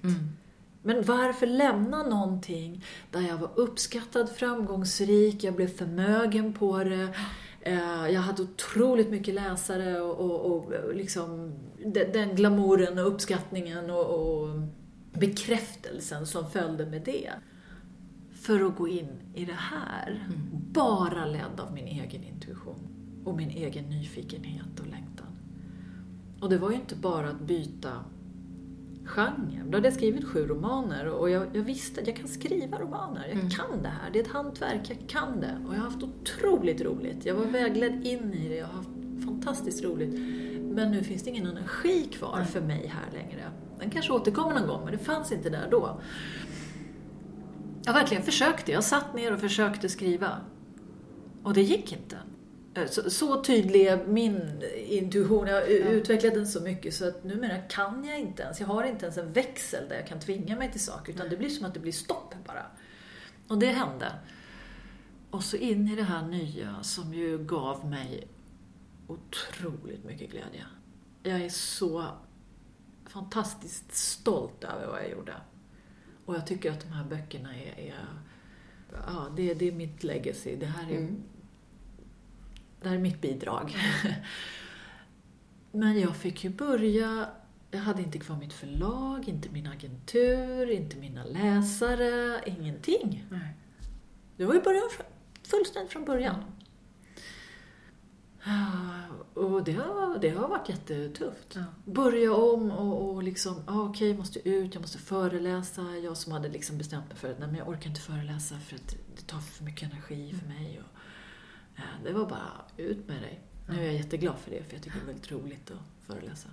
Men varför lämna någonting där jag var uppskattad, framgångsrik, jag blev förmögen på det. eh, Jag hade otroligt mycket läsare och, och, och liksom de- den glamouren och uppskattningen och, och bekräftelsen som följde med det. För att gå in i det här, bara ledd av min egen intuition och min egen nyfikenhet och längtan. Och det var ju inte bara att byta genre. Då hade jag skrivit sju romaner och jag, jag visste att jag kan skriva romaner. Jag kan det här. Det är ett hantverk, jag kan det. Och jag har haft otroligt roligt. Jag var vägledd in i det, jag har haft fantastiskt roligt. Men nu finns det ingen energi kvar för mig här längre. Den kanske återkommer någon gång, men det fanns inte där då. Jag verkligen försökte. Jag satt ner och försökte skriva. Och det gick inte. Eh, Så, så tydlig är min intuition. Jag har u- utvecklat den så mycket så att numera kan jag inte ens. Jag har inte ens en växel där jag kan tvinga mig till saker. Utan det blir som att det blir stopp bara. Och det hände. Och så in i det här nya som ju gav mig otroligt mycket glädje. Jag är så fantastiskt stolt över vad jag gjorde. Och jag tycker att de här böckerna är, är ja, det, det är mitt legacy. Det här är, Mm. Det här är mitt bidrag. Men jag fick ju börja, jag hade inte kvar mitt förlag, inte min agentur, inte mina läsare, ingenting. Nej. Det var ju början, fullständigt från början. Och det har, det har varit jättetufft. Ja. Börja om och, och liksom, ah, okej, jag måste ut, jag måste föreläsa. Jag som hade liksom bestämt mig för att nej, men jag orkar inte föreläsa för att det tar för mycket energi för mig. Och, det var bara ut med dig. Nu är jag jätteglad för det, för jag tycker det är väldigt roligt att föreläsa.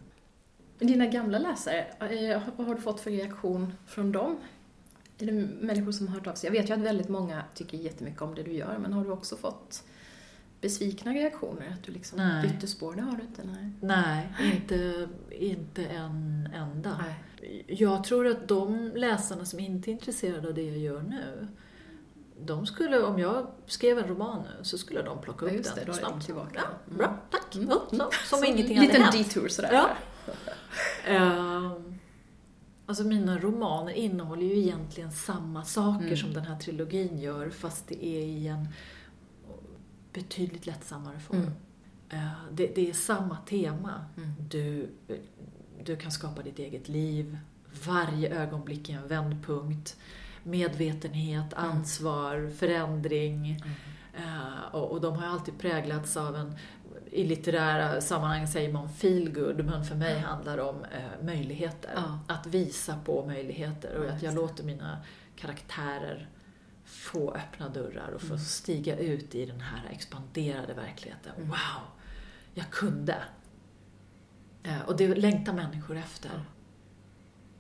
Dina gamla läsare, eh, vad har du fått för reaktion från dem? Är det människor som har hört av sig? Jag vet ju att väldigt många tycker jättemycket om det du gör, men har du också fått besvikna reaktioner? Att du liksom Nej. bytte spår? Det har du inte? Nej. Nej, inte, inte en enda. Nej. Jag tror att de läsarna som inte är intresserade av det jag gör nu, de skulle, om jag skrev en roman nu, så skulle de plocka Ja, upp just den det, då är de snabbt. tillbaka. Mm. Ja, bra, tack. Mm. Ja, så, som Så ingenting en liten hade hänt. detour sådär. Ja. Ehm, alltså mina romaner innehåller ju egentligen samma saker Mm. som den här trilogin gör, fast det är i en betydligt lättsammare form. Mm. Eh, Det, det är samma tema. Mm. Du, du kan skapa ditt eget liv. Varje ögonblick är en vändpunkt. Medvetenhet, Mm. ansvar, förändring. Eh, Och, och de har alltid präglats av en, i litterära sammanhang säger man feelgood, men för mig handlar det om eh, möjligheter. Ja. Att visa på möjligheter och att jag låter mina karaktärer få öppna dörrar och få Mm. stiga ut i den här expanderade verkligheten. Wow! Jag kunde. Eh, Och det längtar människor efter.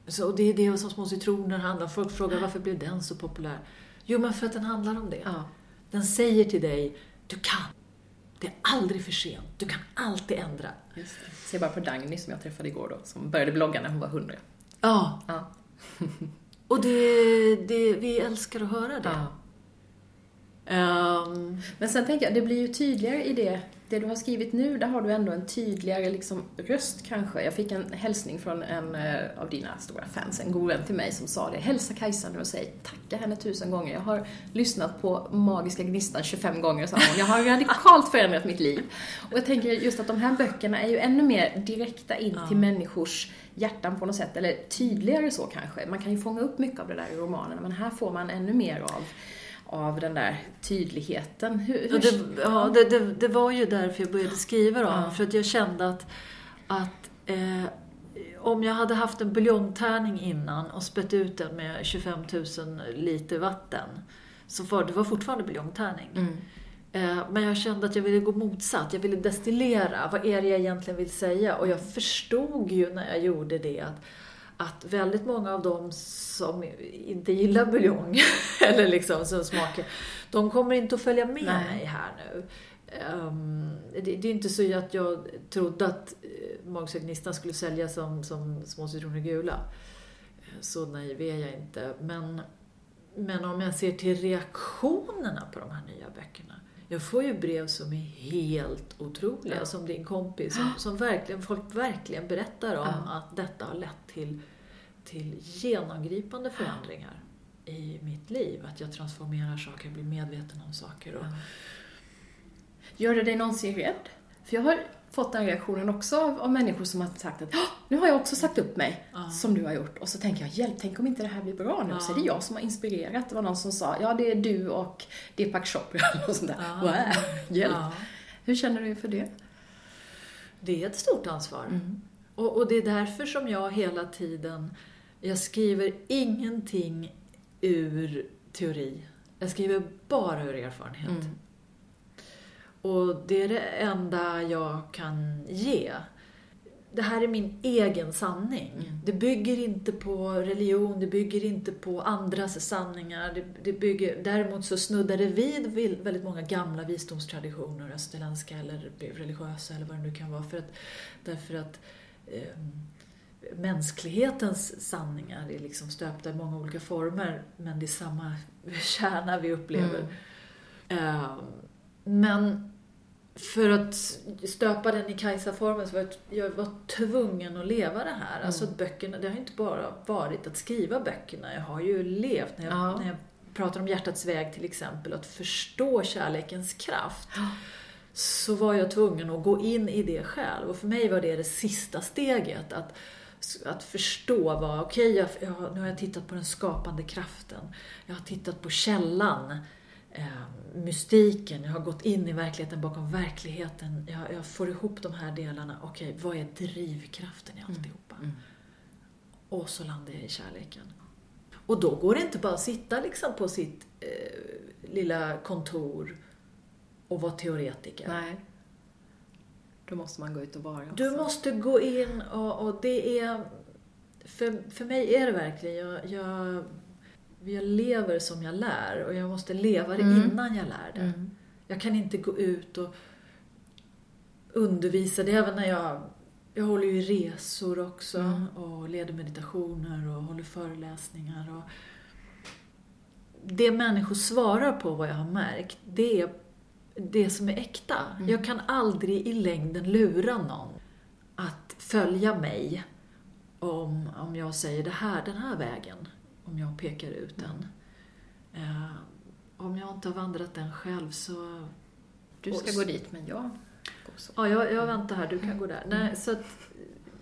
Så och det är det som Små citroner handlar om. Folk frågar varför blev den så populär? Jo, men för att den handlar om det. Ja. Den säger till dig, du kan. Det är aldrig för sent. Du kan alltid ändra. Just det. Se bara på Dagny som jag träffade igår då, som började blogga när hon var 100. Ja, Ja. och det, det, vi älskar att höra det. Ja. Ehm, Men sen tänker jag, det blir ju tydligare i det, det du har skrivit nu, där har du ändå en tydligare liksom, röst kanske. Jag fick en hälsning från en eh, av dina stora fans, en god vän till mig, som sa det. Hälsa Kajsa nu och säg tacka henne tusen gånger. Jag har lyssnat på Magiska Gnistan 25 gånger, sa hon. Jag har radikalt förändrat mitt liv. Och jag tänker just att de här böckerna är ju ännu mer direkta in till människors hjärtan på något sätt, eller tydligare så kanske. Man kan ju fånga upp mycket av det där i romanerna, men här får man ännu mer av av den där tydligheten. Hur, hur... Ja, det, ja det, det, det, var ju därför jag började skriva dem, ja. för att jag kände att, att eh, om jag hade haft en buljongtärning innan och spett ut den med 25 000 liter vatten, så var det var fortfarande buljongtärning. Mm. Eh, men jag kände att jag ville gå motsatt. Jag ville destillera. Vad är det jag egentligen vill säga? Och jag förstod ju när jag gjorde det att att väldigt många av dem som inte gillar buljong, eller liksom som smakar, de kommer inte att följa med Nej. mig här nu. Um, det, det, är inte så att jag trodde att uh, Magiska Gnistan skulle säljas som, som små citroner gula. Så naiv är jag inte. Men, men om jag ser till reaktionerna på de här nya böckerna. Jag får ju brev som är helt otroliga, ja. som din kompis, som, som verkligen, folk verkligen berättar om ja. att detta har lett till till genomgripande förändringar i mitt liv. Att jag transformerar saker, blir medveten om saker. Och... Gör det dig någonsin rädd? För jag har fått den reaktionen också av, av människor som har sagt att nu har jag också sagt upp mig, ja. som du har gjort. Och så tänker jag, hjälp, tänk om inte det här blir bra nu. Ja. Så är det jag som har inspirerat. Det var någon som sa, ja det är du och Deepak Chopra och sånt där. Ja. Wow, hjälp. Ja. Hur känner du inför det? Det är ett stort ansvar. Mm. Och, och det är därför som jag hela tiden jag skriver ingenting ur teori. Jag skriver bara ur erfarenhet. Mm. Och det är det enda jag kan ge. Det här är min egen sanning. Mm. Det bygger inte på religion, det bygger inte på andras sanningar. Det, det bygger, däremot så snuddar det vid väldigt många gamla visdomstraditioner, österländska eller religiösa eller vad det nu kan vara. För att, därför att eh, mänsklighetens sanningar är liksom stöpta i många olika former men det är samma kärna vi upplever. Mm. Uh, men för att stöpa den i Kajsa-formen så var jag, jag var tvungen att leva det här. Mm. Alltså böckerna, det har inte bara varit att skriva böckerna. Jag har ju levt, när jag, ja. när jag pratar om hjärtats väg till exempel, att förstå kärlekens kraft. Ja. Så var jag tvungen att gå in i det själv. Och för mig var det det sista steget. Att att förstå vad, okej, okay, nu har jag tittat på den skapande kraften. Jag har tittat på källan, eh, mystiken, jag har gått in i verkligheten bakom verkligheten. Jag, jag får ihop de här delarna. Okej, okay, vad är drivkraften i mm. alltihopa? Mm. Mm. Och så landar jag i kärleken. Och då går det inte bara att sitta liksom på sitt eh, lilla kontor och vara teoretiker. Nej. Då måste man gå ut och vara. Du måste gå in och, och det är... För, för mig är det verkligen, jag, jag, jag lever som jag lär och jag måste leva det mm. innan jag lär det. Mm. Jag kan inte gå ut och undervisa det även när jag jag håller ju resor också mm. och leder meditationer och håller föreläsningar. Och det människor svarar på, vad jag har märkt, det är det som är äkta. Mm. Jag kan aldrig i längden lura någon att följa mig om, om jag säger det här, den här vägen. Om jag pekar ut den. Mm. Uh, om jag inte har vandrat den själv så... Du ska och, gå dit, men jag går så. Ja, jag, jag väntar här, du kan gå där. Nej, så att,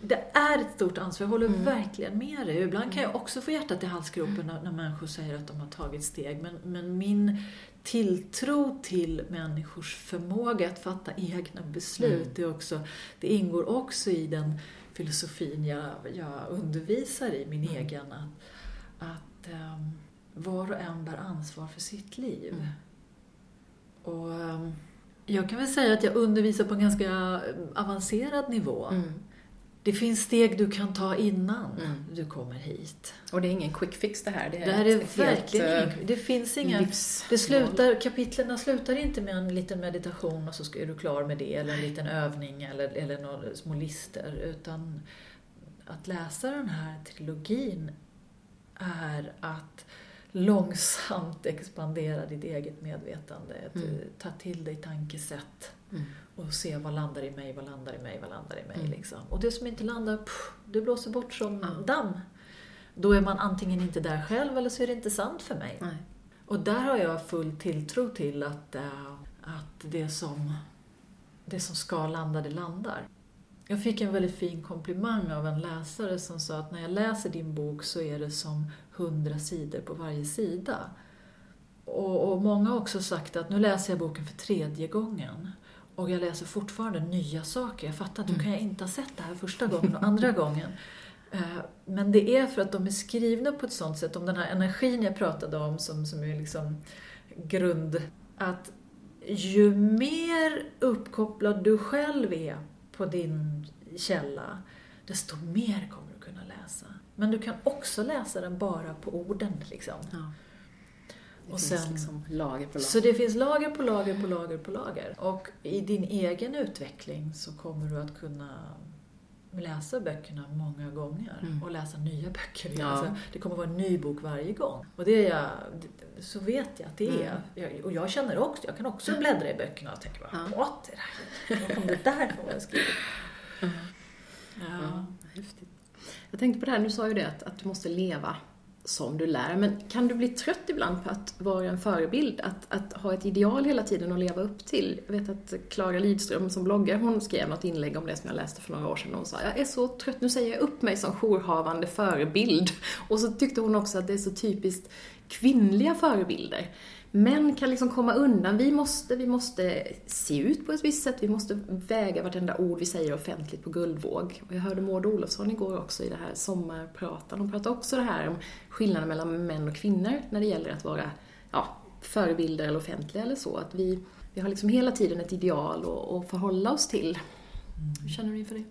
det är ett stort ansvar, jag håller mm. verkligen med dig. Ibland kan jag också få hjärtat i halsgropen när, när människor säger att de har tagit steg. Men, men min tilltro till människors förmåga att fatta egna beslut. Mm. Det, också, det ingår också i den filosofin jag, jag undervisar i, min mm. egen. Att, att um, var och en bär ansvar för sitt liv. Mm. Och um, Jag kan väl säga att jag undervisar på en ganska avancerad nivå. Mm. Det finns steg du kan ta innan mm. du kommer hit. Och det är ingen quick fix det här? Det, det här är verkligen helt, ingen, Det finns inga... Det slutar, kapitlerna slutar inte med en liten meditation och så är du klar med det, eller en liten övning eller, eller några små lister. Utan att läsa den här trilogin är att långsamt expandera ditt eget medvetande. Mm. Ta till dig tankesätt Mm. och se vad landar i mig, vad landar i mig, vad landar i mig. Mm. Liksom. Och det som inte landar, pff, det blåser bort som damm. Då är man antingen inte där själv eller så är det inte sant för mig. Nej. Och där har jag full tilltro till att, eh, att det, som, det som ska landa, det landar. Jag fick en väldigt fin komplimang av en läsare som sa att när jag läser din bok så är det som hundra sidor på varje sida. Och, och många har också sagt att nu läser jag boken för tredje gången och jag läser fortfarande nya saker. Jag fattar att du Mm. kan jag inte ha sett det här första gången och andra gången. Eh, Men det är för att de är skrivna på ett sånt sätt, om den här energin jag pratade om som, som är liksom grund, att ju mer uppkopplad du själv är på din källa, desto mer kommer du kunna läsa. Men du kan också läsa den bara på orden. Liksom. Ja. Det Och sen- liksom lager på lager. Så det finns lager på lager på lager på lager. Och i din egen utveckling så kommer du att kunna läsa böckerna många gånger Mm. och läsa nya böcker. Ja. Alltså, det kommer vara en ny bok varje gång. Och det är jag, så vet jag att det är. Mm. Jag, och jag känner också, jag kan också bläddra i böckerna och tänka bara, Ja. är det här? Var kom det där ifrån? vad jag skrivit? Mm. Ja. Ja, häftigt. Jag tänkte på det här, du sa ju det att, att du måste leva som du lär. Men kan du bli trött ibland på att vara en förebild? Att, att ha ett ideal hela tiden att leva upp till? Jag vet att Klara Lidström som bloggar, hon skrev något inlägg om det som jag läste för några år sedan. Hon sa, jag är så trött, nu säger jag upp mig som jourhavande förebild. Och så tyckte hon också att det är så typiskt kvinnliga förebilder. Män kan liksom komma undan. Vi måste, vi måste se ut på ett visst sätt. Vi måste väga vartenda ord vi säger offentligt på guldvåg. Och jag hörde Maud Olofsson igår också i det här sommarpratan. Hon pratade också det här om skillnaden mellan män och kvinnor när det gäller att vara ja, förebilder eller offentliga eller så. Att vi, vi har liksom hela tiden ett ideal att, förhålla oss till. Hur känner du inför det?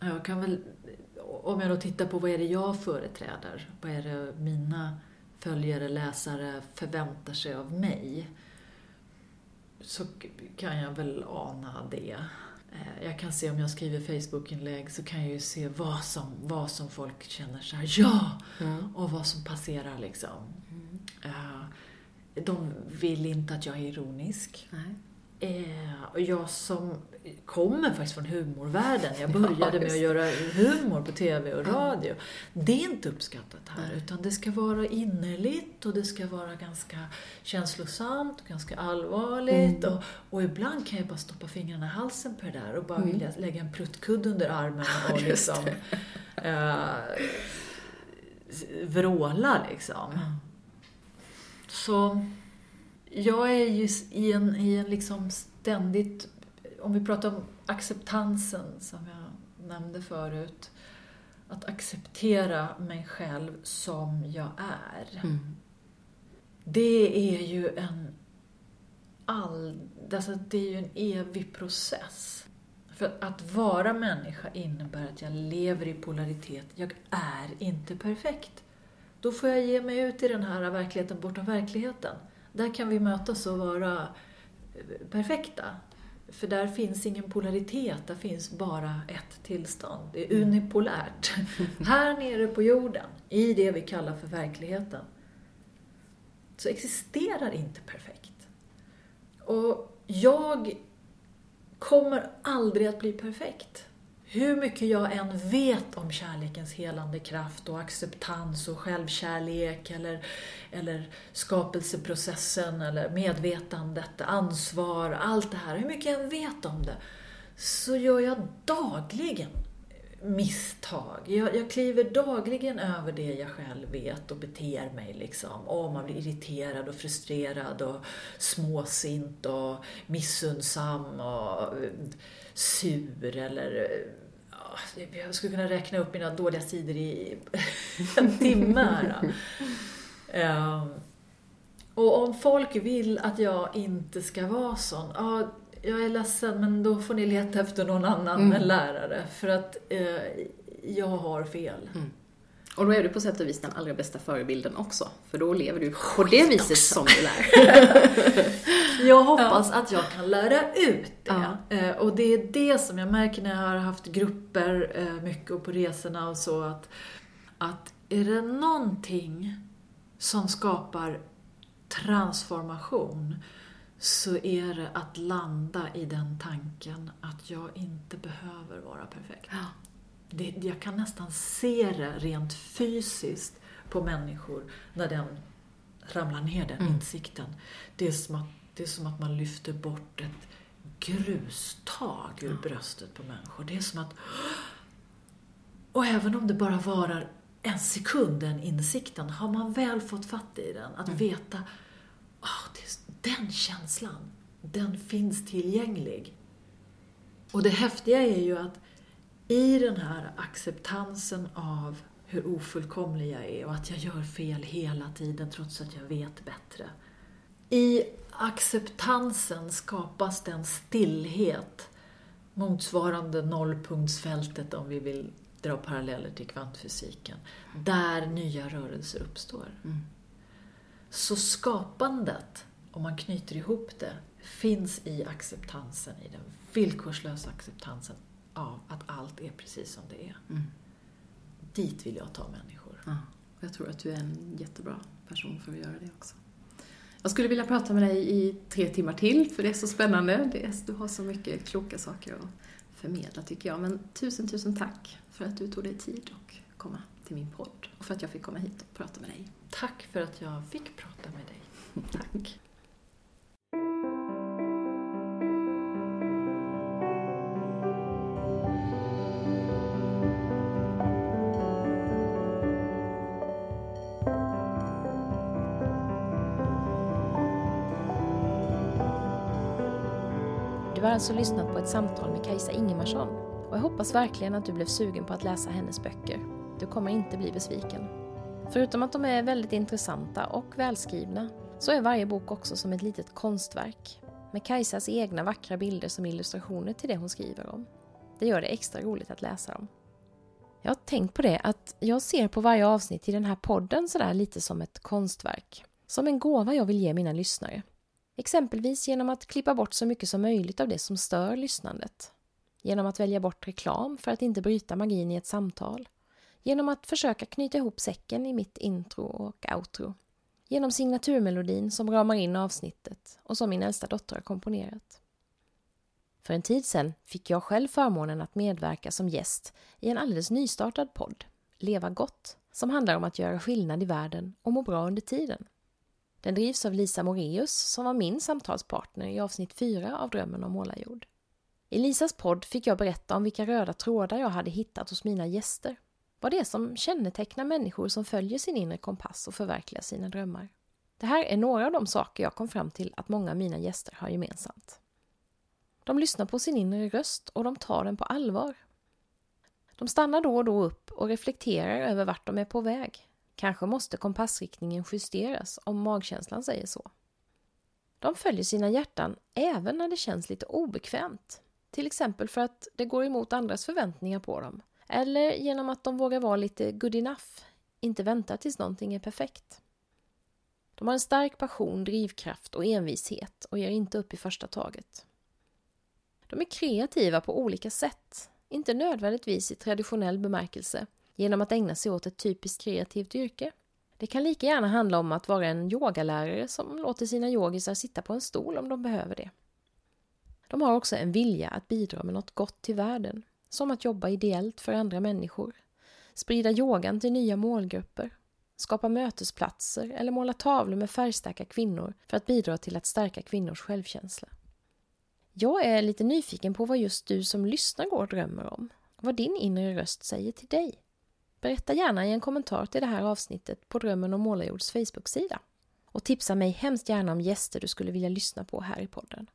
Jag kan väl, om jag då tittar på vad är det jag företräder, vad är det mina följare, läsare förväntar sig av mig, så kan jag väl ana det. Eh, Jag kan se om jag skriver Facebookinlägg så kan jag ju se vad som, vad som folk känner så här, ja! Och vad som passerar liksom. Eh, De vill inte att jag är ironisk. Nej. Eh, och jag som kommer faktiskt från humorvärlden, jag Ja, började med att göra humor på TV och radio. Det är inte uppskattat här, utan det ska vara innerligt och det ska vara ganska känslosamt och ganska allvarligt. Mm. Och, och ibland kan jag bara stoppa fingrarna i halsen på det där och bara Mm. vilja lägga en pruttkudde under armen och liksom eh, vråla liksom. Så jag är ju i en, i en liksom ständigt, om vi pratar om acceptansen som jag nämnde förut, att acceptera mig själv som jag är. Mm. Det är ju en all, alltså det är ju en evig process. För att vara människa innebär att jag lever i polaritet. Jag är inte perfekt. Då får jag ge mig ut i den här verkligheten bortom verkligheten. Där kan vi mötas och vara eh, perfekta. För där finns ingen polaritet, där finns bara ett tillstånd. Det är unipolärt. Här nere på jorden, i det vi kallar för verkligheten, så existerar inte perfekt. Och jag kommer aldrig att bli perfekt. Hur mycket jag än vet om kärlekens helande kraft och acceptans och självkärlek eller, eller skapelseprocessen eller medvetandet, ansvar, allt det här. Hur mycket jag än vet om det så gör jag dagligen misstag. Jag, jag kliver dagligen över det jag själv vet och beter mig liksom. Och man blir irriterad och frustrerad och småsint och missundsam och eh, sur eller eh, jag skulle kunna räkna upp mina dåliga sidor i en timme här. Ehm, och om folk vill att jag inte ska vara sån, ja, jag är ledsen men då får ni leta efter någon annan Mm. än lärare för att eh, jag har fel. Och då är du på sätt och vis den allra bästa förebilden också. För då lever du på det viset som du lär. Jag hoppas att jag kan lära ut det. Ja. Eh, och det är det som jag märker när jag har haft grupper eh, mycket och på resorna och så att, att är det någonting som skapar transformation så är det att landa i den tanken att jag inte behöver vara perfekt. Ja. Det, jag kan nästan se det rent fysiskt på människor när den ramlar ner, den Mm. insikten. Det är, som att, det är som att man lyfter bort ett grustag ur bröstet på människor. Det är som att... Och även om det bara varar en sekund, den insikten, har man väl fått fatt i den, att veta ah, det den känslan, den finns tillgänglig. Och det häftiga är ju att i den här acceptansen av hur ofullkomlig jag är och att jag gör fel hela tiden trots att jag vet bättre. I acceptansen skapas den stillhet motsvarande nollpunktsfältet om vi vill dra paralleller till kvantfysiken, där nya rörelser uppstår. Så skapandet, om man knyter ihop det, finns i acceptansen, i den villkorslösa acceptansen av att allt är precis som det är. Mm. Dit vill jag ta människor. Ja, jag tror att du är en jättebra person för att göra det också. Jag skulle vilja prata med dig i tre timmar till, för det är så spännande. Det är, du har så mycket kloka saker att förmedla, tycker jag. Men tusen, tusen tack för att du tog dig tid och komma till min podd och för att jag fick komma hit och prata med dig. Tack för att jag fick prata med dig. Tack. Alltså lyssnat på ett samtal med Kajsa Ingemarsson och jag hoppas verkligen att du blev sugen på att läsa hennes böcker. Du kommer inte bli besviken. Förutom att de är väldigt intressanta och välskrivna så är varje bok också som ett litet konstverk med Kajsas egna vackra bilder som illustrationer till det hon skriver om. Det gör det extra roligt att läsa dem. Jag har tänkt på det att jag ser på varje avsnitt i den här podden sådär lite som ett konstverk. Som en gåva jag vill ge mina lyssnare. Exempelvis genom att klippa bort så mycket som möjligt av det som stör lyssnandet. Genom att välja bort reklam för att inte bryta magin i ett samtal. Genom att försöka knyta ihop säcken i mitt intro och outro. Genom signaturmelodin som ramar in avsnittet och som min äldsta dotter har komponerat. För en tid sedan fick jag själv förmånen att medverka som gäst i en alldeles nystartad podd, Leva gott, som handlar om att göra skillnad i världen och må bra under tiden. Den drivs av Lisa Moreus som var min samtalspartner i avsnitt 4 av Drömmen om målarjord. I Lisas podd fick jag berätta om vilka röda trådar jag hade hittat hos mina gäster. Vad det är som kännetecknar människor som följer sin inre kompass och förverkligar sina drömmar. Det här är några av de saker jag kom fram till att många av mina gäster har gemensamt. De lyssnar på sin inre röst och de tar den på allvar. De stannar då och då upp och reflekterar över vart de är på väg. Kanske måste kompassriktningen justeras om magkänslan säger så. De följer sina hjärtan även när det känns lite obekvämt. Till exempel för att det går emot andras förväntningar på dem. Eller genom att de vågar vara lite good enough, inte vänta tills någonting är perfekt. De har en stark passion, drivkraft och envishet och ger inte upp i första taget. De är kreativa på olika sätt, inte nödvändigtvis i traditionell bemärkelse, genom att ägna sig åt ett typiskt kreativt yrke. Det kan lika gärna handla om att vara en yogalärare som låter sina yogisar sitta på en stol om de behöver det. De har också en vilja att bidra med något gott till världen, som att jobba ideellt för andra människor, sprida yogan till nya målgrupper, skapa mötesplatser eller måla tavlor med färgstarka kvinnor för att bidra till att stärka kvinnors självkänsla. Jag är lite nyfiken på vad just du som lyssnar går och drömmer om, vad din inre röst säger till dig. Berätta gärna i en kommentar till det här avsnittet på Drömmen om målarjords Facebook-sida. Och tipsa mig hemskt gärna om gäster du skulle vilja lyssna på här i podden.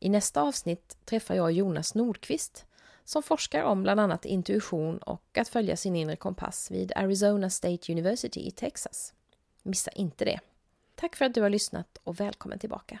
I nästa avsnitt träffar jag Jonas Nordqvist som forskar om bland annat intuition och att följa sin inre kompass vid Arizona State University i Texas. Missa inte det. Tack för att du har lyssnat och välkommen tillbaka.